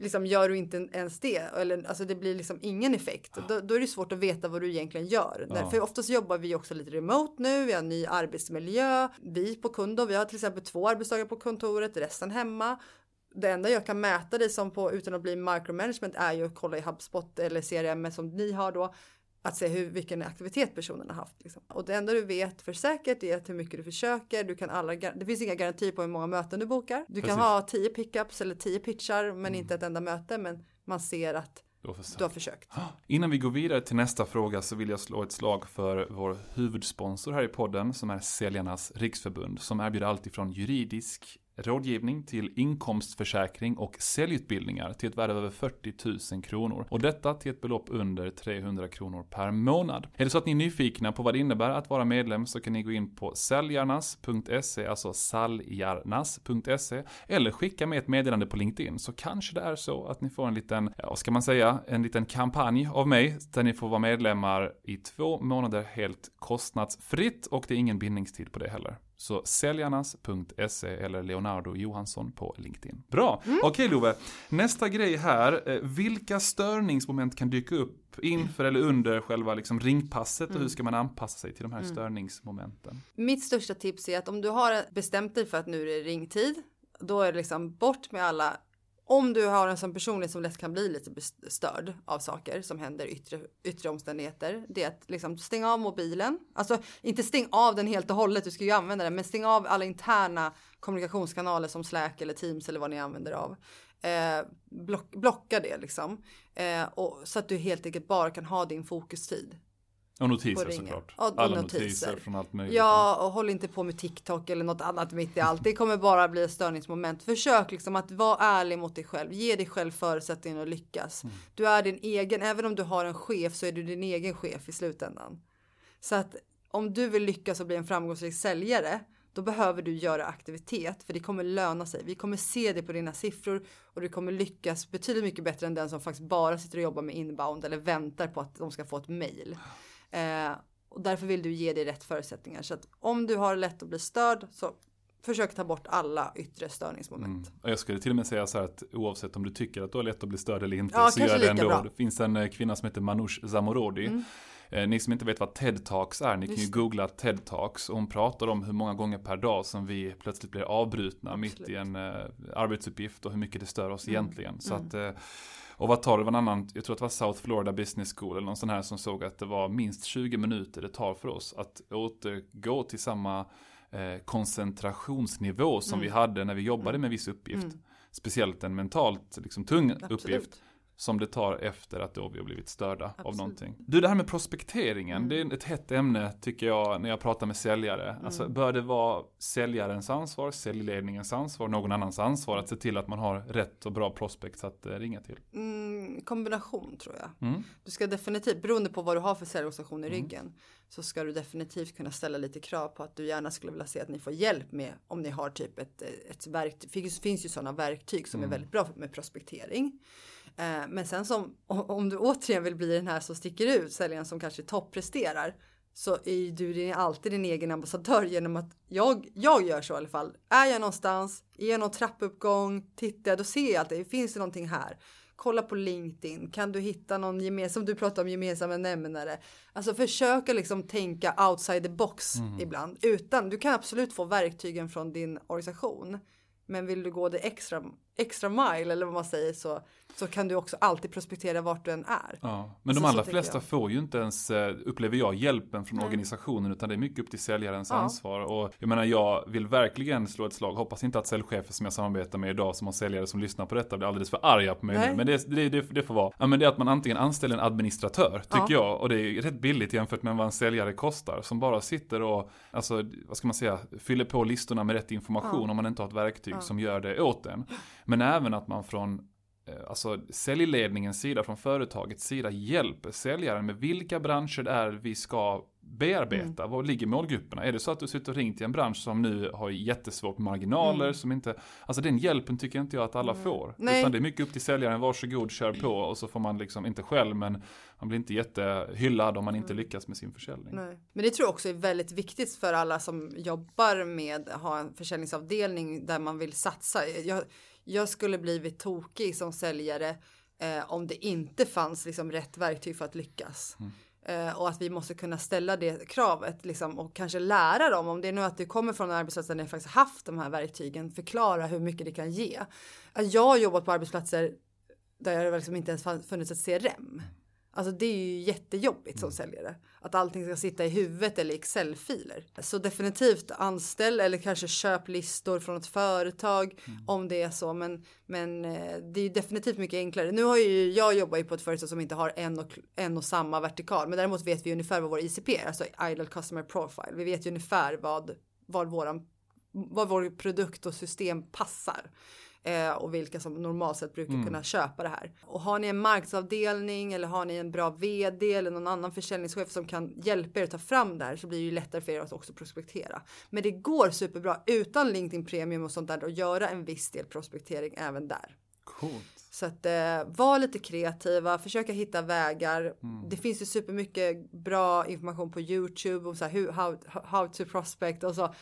liksom gör du inte ens det, eller alltså det blir liksom ingen effekt. Då, då är det svårt att veta vad du egentligen gör. Ja. För oftast jobbar vi också lite remote nu, vi har en ny arbetsmiljö. Vi på Kundo, vi har till exempel två arbetsdagar på kontoret, resten hemma. Det enda jag kan mäta dig som på utan att bli micromanagement är ju att kolla i HubSpot eller CRM som ni har då. Att se hur, vilken aktivitet personen har haft. Liksom. Och det enda du vet för säkert är att hur mycket du försöker. Du kan alla, det finns inga garantier på hur många möten du bokar. Du Precis. kan ha 10 pickups eller 10 pitchar men inte ett enda möte. Men man ser att Då försöker. du har försökt. Innan vi går vidare till nästa fråga så vill jag slå ett slag för vår huvudsponsor här i podden som är Säljarnas Riksförbund som erbjuder allt ifrån juridisk rådgivning till inkomstförsäkring och säljutbildningar till ett värde av över 40 000 kronor. Och detta till ett belopp under 300 kronor per månad. Är det så att ni är nyfikna på vad det innebär att vara medlem så kan ni gå in på säljarnas.se, alltså saljarnas.se eller skicka med ett meddelande på LinkedIn så kanske det är så att ni får en liten, ja, vad ska man säga, en liten kampanj av mig där ni får vara medlemmar i två månader helt kostnadsfritt och det är ingen bindningstid på det heller. Så säljarnas.se eller Leonardo Johansson på LinkedIn. Bra! Okej Love, nästa grej här. Eh, Vilka störningsmoment kan dyka upp inför eller under själva liksom ringpasset och hur ska man anpassa sig till de här störningsmomenten? Mitt största tips är att om du har bestämt dig för att nu är det ringtid, då är det liksom bort med alla om du har en sån personlighet som lätt kan bli lite störd av saker som händer i yttre, yttre omständigheter. Det är att liksom stänga av mobilen. Alltså inte stäng av den helt och hållet, du ska ju använda den. Men stäng av alla interna kommunikationskanaler som Slack eller Teams eller vad ni använder av. Eh, block, blocka det liksom. Eh, och, så att du helt enkelt bara kan ha din fokustid. Och notiser såklart. Ja, och Alla notiser. notiser från allt möjligt. Ja, och håll inte på med TikTok eller något annat mitt i allt. Det kommer bara bli ett störningsmoment. Försök liksom att vara ärlig mot dig själv. Ge dig själv förutsättningen att lyckas. Mm. Du är din egen, även om du har en chef så är du din egen chef i slutändan. Så att om du vill lyckas och bli en framgångsrik säljare då behöver du göra aktivitet för det kommer löna sig. Vi kommer se det på dina siffror och du kommer lyckas betydligt mycket bättre än den som faktiskt bara sitter och jobbar med inbound eller väntar på att de ska få ett mail. Eh, och därför vill du ge dig rätt förutsättningar. Så att om du har lätt att bli störd så försök ta bort alla yttre störningsmoment. Mm. Och jag skulle till och med säga så här att oavsett om du tycker att du har lätt att bli störd eller inte Ja, så gör det ändå. bra. Det finns en eh, kvinna som heter Manoush Zamorodi. Eh, Ni som inte vet vad TED Talks är, ni kan ju Just googla TED Talks och hon pratar om hur många gånger per dag som vi plötsligt blir avbrutna mitt i Absolut. en eh, arbetsuppgift och hur mycket det stör oss Mm. egentligen. Så att, eh, och vad tar det, var en annan, jag tror att det var South Florida Business School eller någon sån här som såg att det var minst 20 minuter det tar för oss att återgå till samma eh, koncentrationsnivå som Mm. vi hade när vi jobbade med viss uppgift. Speciellt en mentalt liksom, tung uppgift Absolut. Som det tar efter att då vi har blivit störda av Absolut. någonting. Du, det här med prospekteringen, Mm. det är ett hett ämne tycker jag när jag pratar med säljare. Alltså, Mm. bör det vara säljarens ansvar, säljledningens ansvar, någon annans ansvar att se till att man har rätt och bra prospects att eh, ringa till? Mm, kombination tror jag. Mm. Du ska definitivt, beroende på vad du har för säljorganisation i ryggen, så ska du definitivt kunna ställa lite krav på att du gärna skulle vilja se att ni får hjälp med om ni har typ ett, ett verktyg. Det finns, finns ju sådana verktyg som är väldigt bra med prospektering. Eh, men sen som om du återigen vill bli den här som sticker ut, säljaren som kanske toppresterar, så är du din, alltid din egen ambassadör genom att jag, jag gör så i alla fall. Är jag någonstans, är jag någon trappuppgång, tittar jag, då ser jag att det finns det någonting här. Kolla på LinkedIn, kan du hitta någon gemensam, som du pratar om gemensamma nämnare. Alltså försöka liksom tänka outside the box mm. ibland. Utan, du kan absolut få verktygen från din organisation. Men vill du gå det extra, extra mile eller vad man säger så, så kan du också alltid prospektera vart du än är. Ja, men de allra flesta får ju inte ens, eh, upplever jag, hjälpen från Nej. organisationen utan det är mycket upp till säljarens ja. ansvar. Och jag menar, jag vill verkligen slå ett slag. Hoppas inte att säljchefer som jag samarbetar med idag som har säljare som lyssnar på detta blir alldeles för arga på mig Nej. nu. Men det, det, det, det, får vara. Ja, men det är att man antingen anställer en administratör, tycker ja. jag. Och det är rätt billigt jämfört med vad en säljare kostar. Som bara sitter och, alltså, vad ska man säga, fyller på listorna med rätt information ja. om man inte har ett verktyg som gör det åt en. Men även att man från alltså säljledningens sida, från företagets sida hjälper säljaren med vilka branscher det är vi ska bearbeta? Mm. Var ligger målgrupperna? Är det så att du sitter och ringt till en bransch som nu har jättesvårt marginaler mm. som inte, alltså den hjälpen tycker inte jag att alla mm. får. Nej. Utan det är mycket upp till säljaren, varsågod, kör på och så får man liksom, inte själv men man blir inte jättehyllad om man inte mm. lyckas med sin försäljning. Nej. Men det tror jag också är väldigt viktigt för alla som jobbar med att ha en försäljningsavdelning där man vill satsa. Jag, jag skulle blivit tokig som säljare eh, om det inte fanns liksom rätt verktyg för att lyckas. Mm. Eh, och att vi måste kunna ställa det kravet liksom, och kanske lära dem. Om det är nu att du kommer från en arbetsplats där ni faktiskt haft de här verktygen. Förklara hur mycket det kan ge. Jag har jobbat på arbetsplatser där det liksom inte ens funnits ett CRM. Alltså det är ju jättejobbigt som mm. säljare. Att allting ska sitta i huvudet eller i Excel-filer. Så definitivt anställ eller kanske köp listor från ett företag mm. om det är så. Men, men eh, det är definitivt mycket enklare. Nu har ju jag jobbar ju på ett företag som inte har en och, en och samma vertikal. Men däremot vet vi ungefär vad vår ICP är, alltså Idle Customer Profile. Vi vet ju ungefär vad, vad, våran, vad vår produkt och system passar eh, och vilka som normalt sett brukar mm. kunna köpa det här. Och har ni en marknadsavdelning eller har ni en bra vd eller någon annan försäljningschef som kan hjälpa er att ta fram det här så blir det ju lättare för er att också prospektera. Men det går superbra utan LinkedIn Premium och sånt där att göra en viss del prospektering även där. Coolt. Så att eh, var lite kreativa, försöka hitta vägar. Mm. Det finns ju supermycket bra information på Youtube om så här, hur, how, how to prospect och så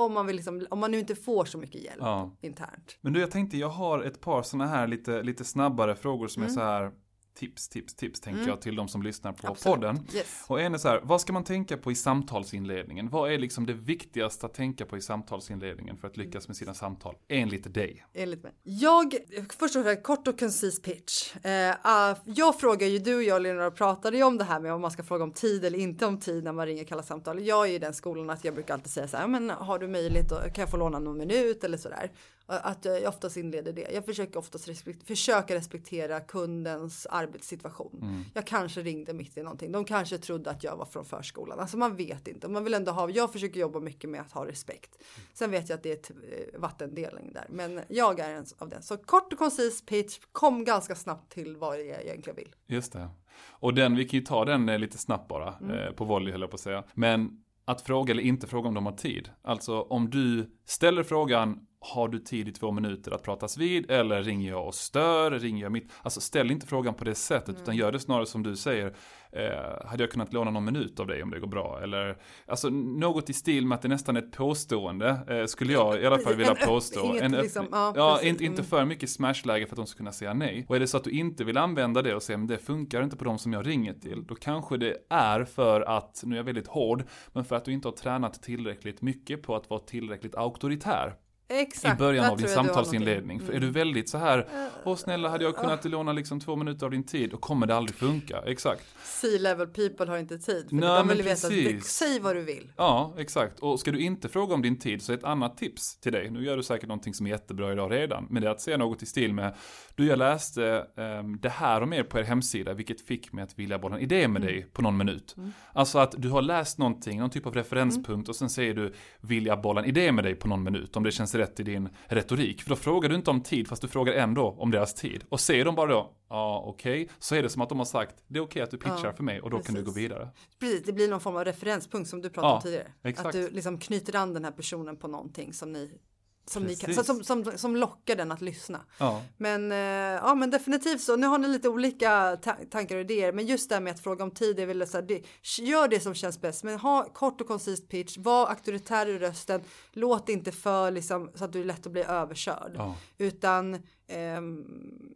om man, vill liksom, om man nu inte får så mycket hjälp ja. internt. Men du, jag tänkte, jag har ett par sådana här lite, lite snabbare frågor som mm. är så här tips, tips, tips tänker mm. jag till de som lyssnar på Absolut. podden. Yes. Och en är så här, vad ska man tänka på i samtalsinledningen? Vad är liksom det viktigaste att tänka på i samtalsinledningen för att lyckas med sina samtal? Enligt dig. Enligt mig. Jag, först och främst kort och koncis pitch. Uh, jag frågar ju, du och jag Lena pratade ju om det här med om man ska fråga om tid eller inte om tid när man ringer kalla samtal. Jag är i den skolan att jag brukar alltid säga så här, men har du möjlighet, kan jag få låna någon minut eller så där. Att jag oftast inleder det. Jag försöker oftast respekt, försöka respektera kundens arbetssituation. Mm. Jag kanske ringde mitt i någonting. De kanske trodde att jag var från förskolan. Alltså man vet inte. Man vill ändå ha, jag försöker jobba mycket med att ha respekt. Sen vet jag att det är ett eh, vattendelning där. Men jag är en av den. Så kort och koncis pitch. Kom ganska snabbt till vad jag egentligen vill. Just det. Och den, vi kan ju ta den eh, lite snabbt bara. Mm. Eh, på volley höll jag på att säga. Men att fråga eller inte fråga om de har tid. Alltså om du ställer frågan har du tid i två minuter att pratas vid eller ringer jag och stör, ringer jag mitt? Alltså ställ inte frågan på det sättet mm. utan gör det snarare som du säger. Eh, hade jag kunnat låna någon minut av dig om det går bra? Eller alltså något i stil med att det nästan är ett påstående eh, skulle jag i alla fall vilja påstå. en liksom, ja, ja inte, inte mm. för mycket smashläge för att de ska kunna säga nej. Och är det så att du inte vill använda det och säga men det funkar inte på de som jag ringer till. Då kanske det är för att, nu är jag väldigt hård, men för att du inte har tränat tillräckligt mycket på att vara tillräckligt auktoritär. Exakt, i början av din samtalsinledning. Mm. För är du väldigt så här, åh snälla hade jag kunnat låna liksom två minuter av din tid, då kommer det aldrig funka. Exakt. C-level people har inte tid. För Nej, de vill veta, du, säg vad du vill. Ja, exakt. Och ska du inte fråga om din tid så är ett annat tips till dig, nu gör du säkert någonting som är jättebra idag redan, men det är att säga något i stil med, du jag läste um, det här om er på er hemsida, vilket fick mig att vilja bolla en idé med mm. dig på någon minut. Mm. Alltså att du har läst någonting, någon typ av referenspunkt mm. och sen säger du, vill jag bolla en idé med dig på någon minut, om det känns rätt i din retorik. För då frågar du inte om tid, fast du frågar ändå om deras tid. Och säger de bara då, ja okej, okay, så är det som att de har sagt, det är okej okay att du pitchar ja, för mig och då precis. kan du gå vidare. Precis, det blir någon form av referenspunkt som du pratade ja, om tidigare. Exakt. Att du liksom knyter an den här personen på någonting som ni som, kan, som, som, som lockar den att lyssna. Ja. Men, eh, ja, men definitivt så. Nu har ni lite olika ta tankar och idéer, men just det här med att fråga om tid, är väl så här, det, gör det som känns bäst, men ha kort och koncist pitch, var auktoritär i rösten, låt inte för liksom så att du är lätt att bli överkörd, Ja. utan ehm,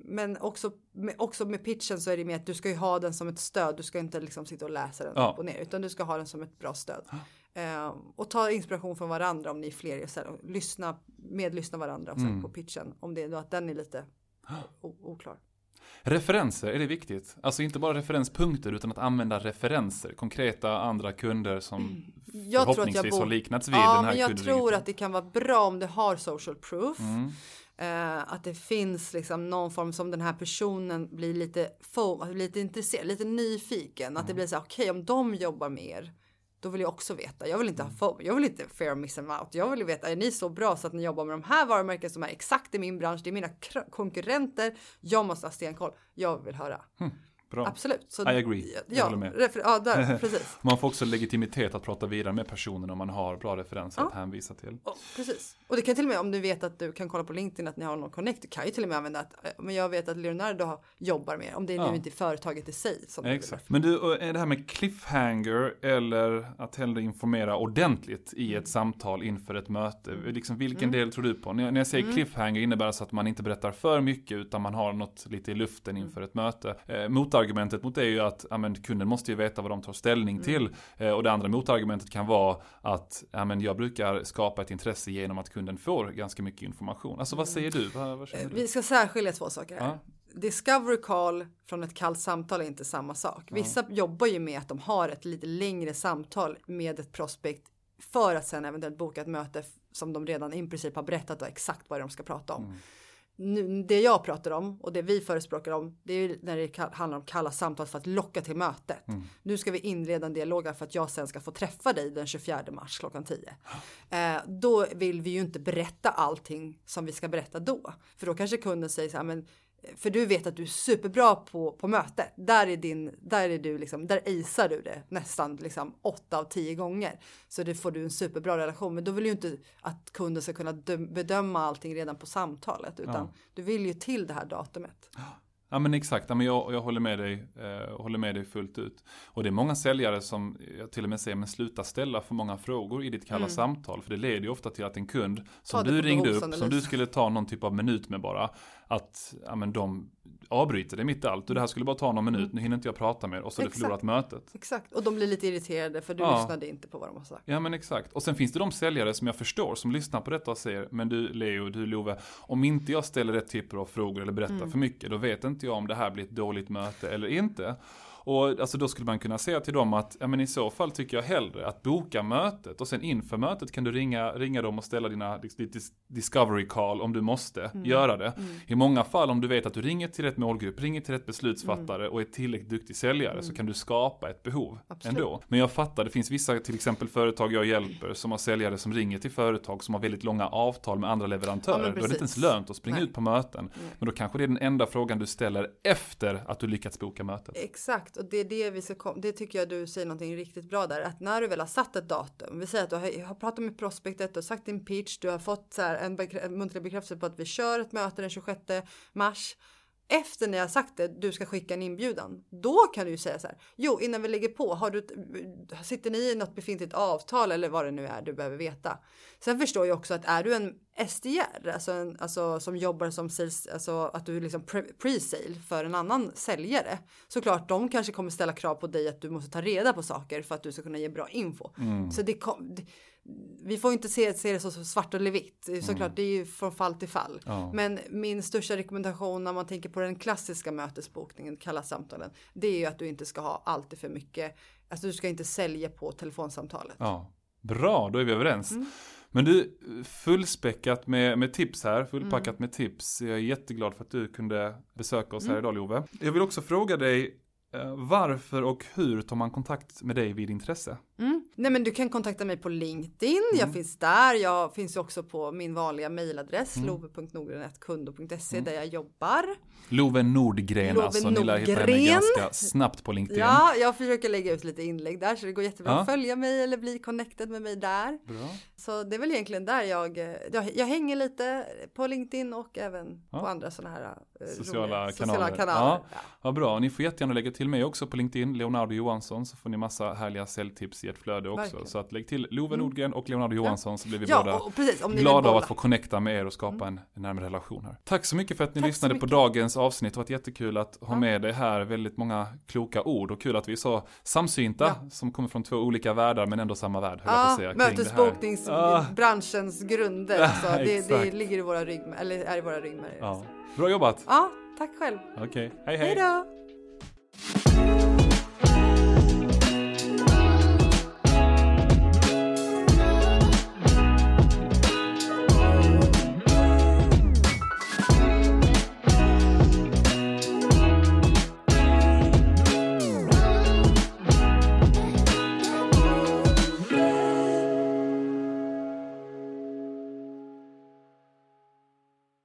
men också med, också med pitchen så är det mer att du ska ju ha den som ett stöd. Du ska inte liksom sitta och läsa den Ja. upp och ner, utan du ska ha den som ett bra stöd. Ehm, och ta inspiration från varandra om ni är fler. Så här, lyssna, medlyssna varandra och sen Mm. på pitchen. Om det är då att den är lite oklar. Referenser, är det viktigt? Alltså inte bara referenspunkter utan att använda referenser, konkreta andra kunder som Jag att jag förhoppningsvis bor- har liknats vid Ja, den här men jag tror att det kan vara bra om du har social proof. Mm. Eh, att det finns liksom någon form som den här personen blir lite, lite intresserad, lite nyfiken. Mm. Att det blir så här, okej om de jobbar mer, då vill jag också veta. Jag vill inte ha Mm. FOMO, jag vill inte fear of missing out. Jag vill veta, är ni så bra så att ni jobbar med de här varumärken som är exakt i min bransch, det är mina konkurrenter, jag måste ha stenkoll. Jag vill höra. Bra. Absolut. Så, I agree. Jag Ja, håller med. ja där, precis. Man får också legitimitet att prata vidare med personen om man har bra referenser Ja. att hänvisa till. Och, precis. Och det kan till och med om du vet att du kan kolla på LinkedIn att ni har någon connect. Du kan ju till och med använda att eh, men jag vet att Leonardo jobbar med. Om det är Ja. nu inte företaget i sig. Som du Exakt. Men du, är det här med cliffhanger eller att hellre informera ordentligt i Mm. ett samtal inför ett möte? Liksom, vilken del tror du på? När jag, när jag säger Mm. cliffhanger innebär det alltså att man inte berättar för mycket utan man har något lite i luften inför Mm. ett möte. Eh, motargumentet mot det är ju att ja, men, kunden måste ju veta vad de tar ställning Mm. till. Eh, och det andra motargumentet kan vara att ja, men, jag brukar skapa ett intresse genom att kunden får ganska mycket information. Alltså vad säger du? Vad, vad Eh, du? Vi ska särskilja två saker här. Ja. Discovery call från ett kallt samtal är inte samma sak. Vissa jobbar ju med att de har ett lite längre samtal med ett prospect för att sen eventuellt boka ett möte som de redan i princip har berättat exakt vad de ska prata om. Nu, det jag pratar om och det vi förespråkar om det är ju när det handlar om kalla samtal för att locka till mötet. Nu ska vi inleda en dialog för att jag sen ska få träffa dig den 24 mars klockan 10. Eh, då vill vi ju inte berätta allting som vi ska berätta då. För då kanske kunden säger så här, men för du vet att du är superbra på, på mötet. Där är din, där är du liksom, där acear du det nästan liksom åtta av tio gånger. Så det får du en superbra relation. Men då vill ju inte att kunden ska kunna döm- bedöma allting redan på samtalet. Utan Ja. du vill ju till det här datumet. Ja men exakt, ja, men jag, jag håller, med dig, eh, håller med dig fullt ut. Och det är många säljare som jag till och med säger, men sluta ställa för många frågor i ditt kalla samtal. För det leder ju ofta till att en kund som Mm. du ringde upp, som du skulle ta någon typ av minut med bara, att ja, men de avbryter det mitt i allt. Och det här skulle bara ta någon minut, nu hinner inte jag prata mer och så har du förlorat mötet. Exakt. Och de blir lite irriterade för du Ja. lyssnade inte på vad de har sagt. Ja men exakt. Och sen finns det de säljare som jag förstår som lyssnar på detta och säger Men du Leo, du Love Om inte jag ställer rätt typer av frågor eller berättar Mm. för mycket Då vet inte jag om det här blir ett dåligt möte eller inte och alltså då skulle man kunna säga till dem att ja, men i så fall tycker jag hellre att boka mötet och sen inför mötet kan du ringa, ringa dem och ställa dina dis- discovery call om du måste Mm. göra det. I många fall om du vet att du ringer till rätt målgrupp, ringer till rätt beslutsfattare och är tillräckligt duktig säljare så kan du skapa ett behov Mm. Absolut. ändå. Men jag fattar, det finns vissa till exempel företag jag hjälper som har säljare som ringer till företag som har väldigt långa avtal med andra leverantörer. Ja, då är det inte ens lönt att springa Nej. ut på möten. Men då kanske det är den enda frågan du ställer efter att du lyckats boka mötet. Exakt, och det är det vi ska Det tycker jag du säger någonting riktigt bra där. Att när du väl har satt ett datum, vi säger att du har, har pratat med prospektet, du har sagt din pitch, du har fått så här en, bekrä- en muntlig bekräftelse på att vi kör ett möte den 26 mars. Efter när jag har sagt det, du ska skicka en inbjudan. Då kan du ju säga så här. Jo, innan vi lägger på, har du, sitter ni i något befintligt avtal eller vad det nu är du behöver veta. Sen förstår jag också att är du en SDR, alltså, en, alltså som jobbar som sales, alltså att du är liksom pre- pre-sale för en annan säljare. Såklart, de kanske kommer ställa krav på dig att du måste ta reda på saker för att du ska kunna ge bra info. Så det, kom, det vi får inte se, se det så svart eller vitt. Såklart, det är ju från fall till fall. Ja. Men min största rekommendation när man tänker på den klassiska mötesbokningen, kalla samtalen, det är ju att du inte ska ha alltid för mycket. Alltså du ska inte sälja på telefonsamtalet. Ja, bra, då är vi överens. Mm. Men du, fullspäckat med, med tips här, fullpackat Mm. med tips. Jag är jätteglad för att du kunde besöka oss här idag Love. Jag vill också fråga dig, eh, varför och hur tar man kontakt med dig vid intresse? Mm. Nej men du kan kontakta mig på LinkedIn, jag Mm. finns där. Jag finns ju också på min vanliga mejladress Mm. love.nordgren.kundo.se där jag jobbar. Love Nordgren Love alltså, ni lär hitta henne Nordgren. ganska snabbt på LinkedIn. Ja, jag försöker lägga ut lite inlägg där så det går jättebra Ja. att följa mig eller bli connected med mig där. Bra. Så det är väl egentligen där jag, jag, jag hänger lite på LinkedIn och även Ja. på andra sådana här Sociala roliga kanaler. sociala kanaler. Ja. Ja. Vad bra, ni får jättegärna lägga till mig också på LinkedIn, Leonardo Johansson, så får ni massa härliga säljtips i ert flöde också. Verkligen. Så att lägg till Love Nordgren och Leonardo Johansson så blir vi Ja, båda och precis. Ni vill glada av att få connecta med er och skapa en, en närmare relation här. Tack så mycket för att ni Tack lyssnade på dagens avsnitt. Det har varit jättekul att ha Ja. med dig här. Väldigt många kloka ord och kul att vi är så samsynta Ja. som kommer från två olika världar men ändå samma värld. Ja. Ah. mötesbokningsbranschens grunder. Alltså, det, det ligger i våra ryggmärgen, eller är i våra ryggmärgen. Ja. Bra jobbat! Ja, tack själv! Okej, okay. hej hej! Hejdå.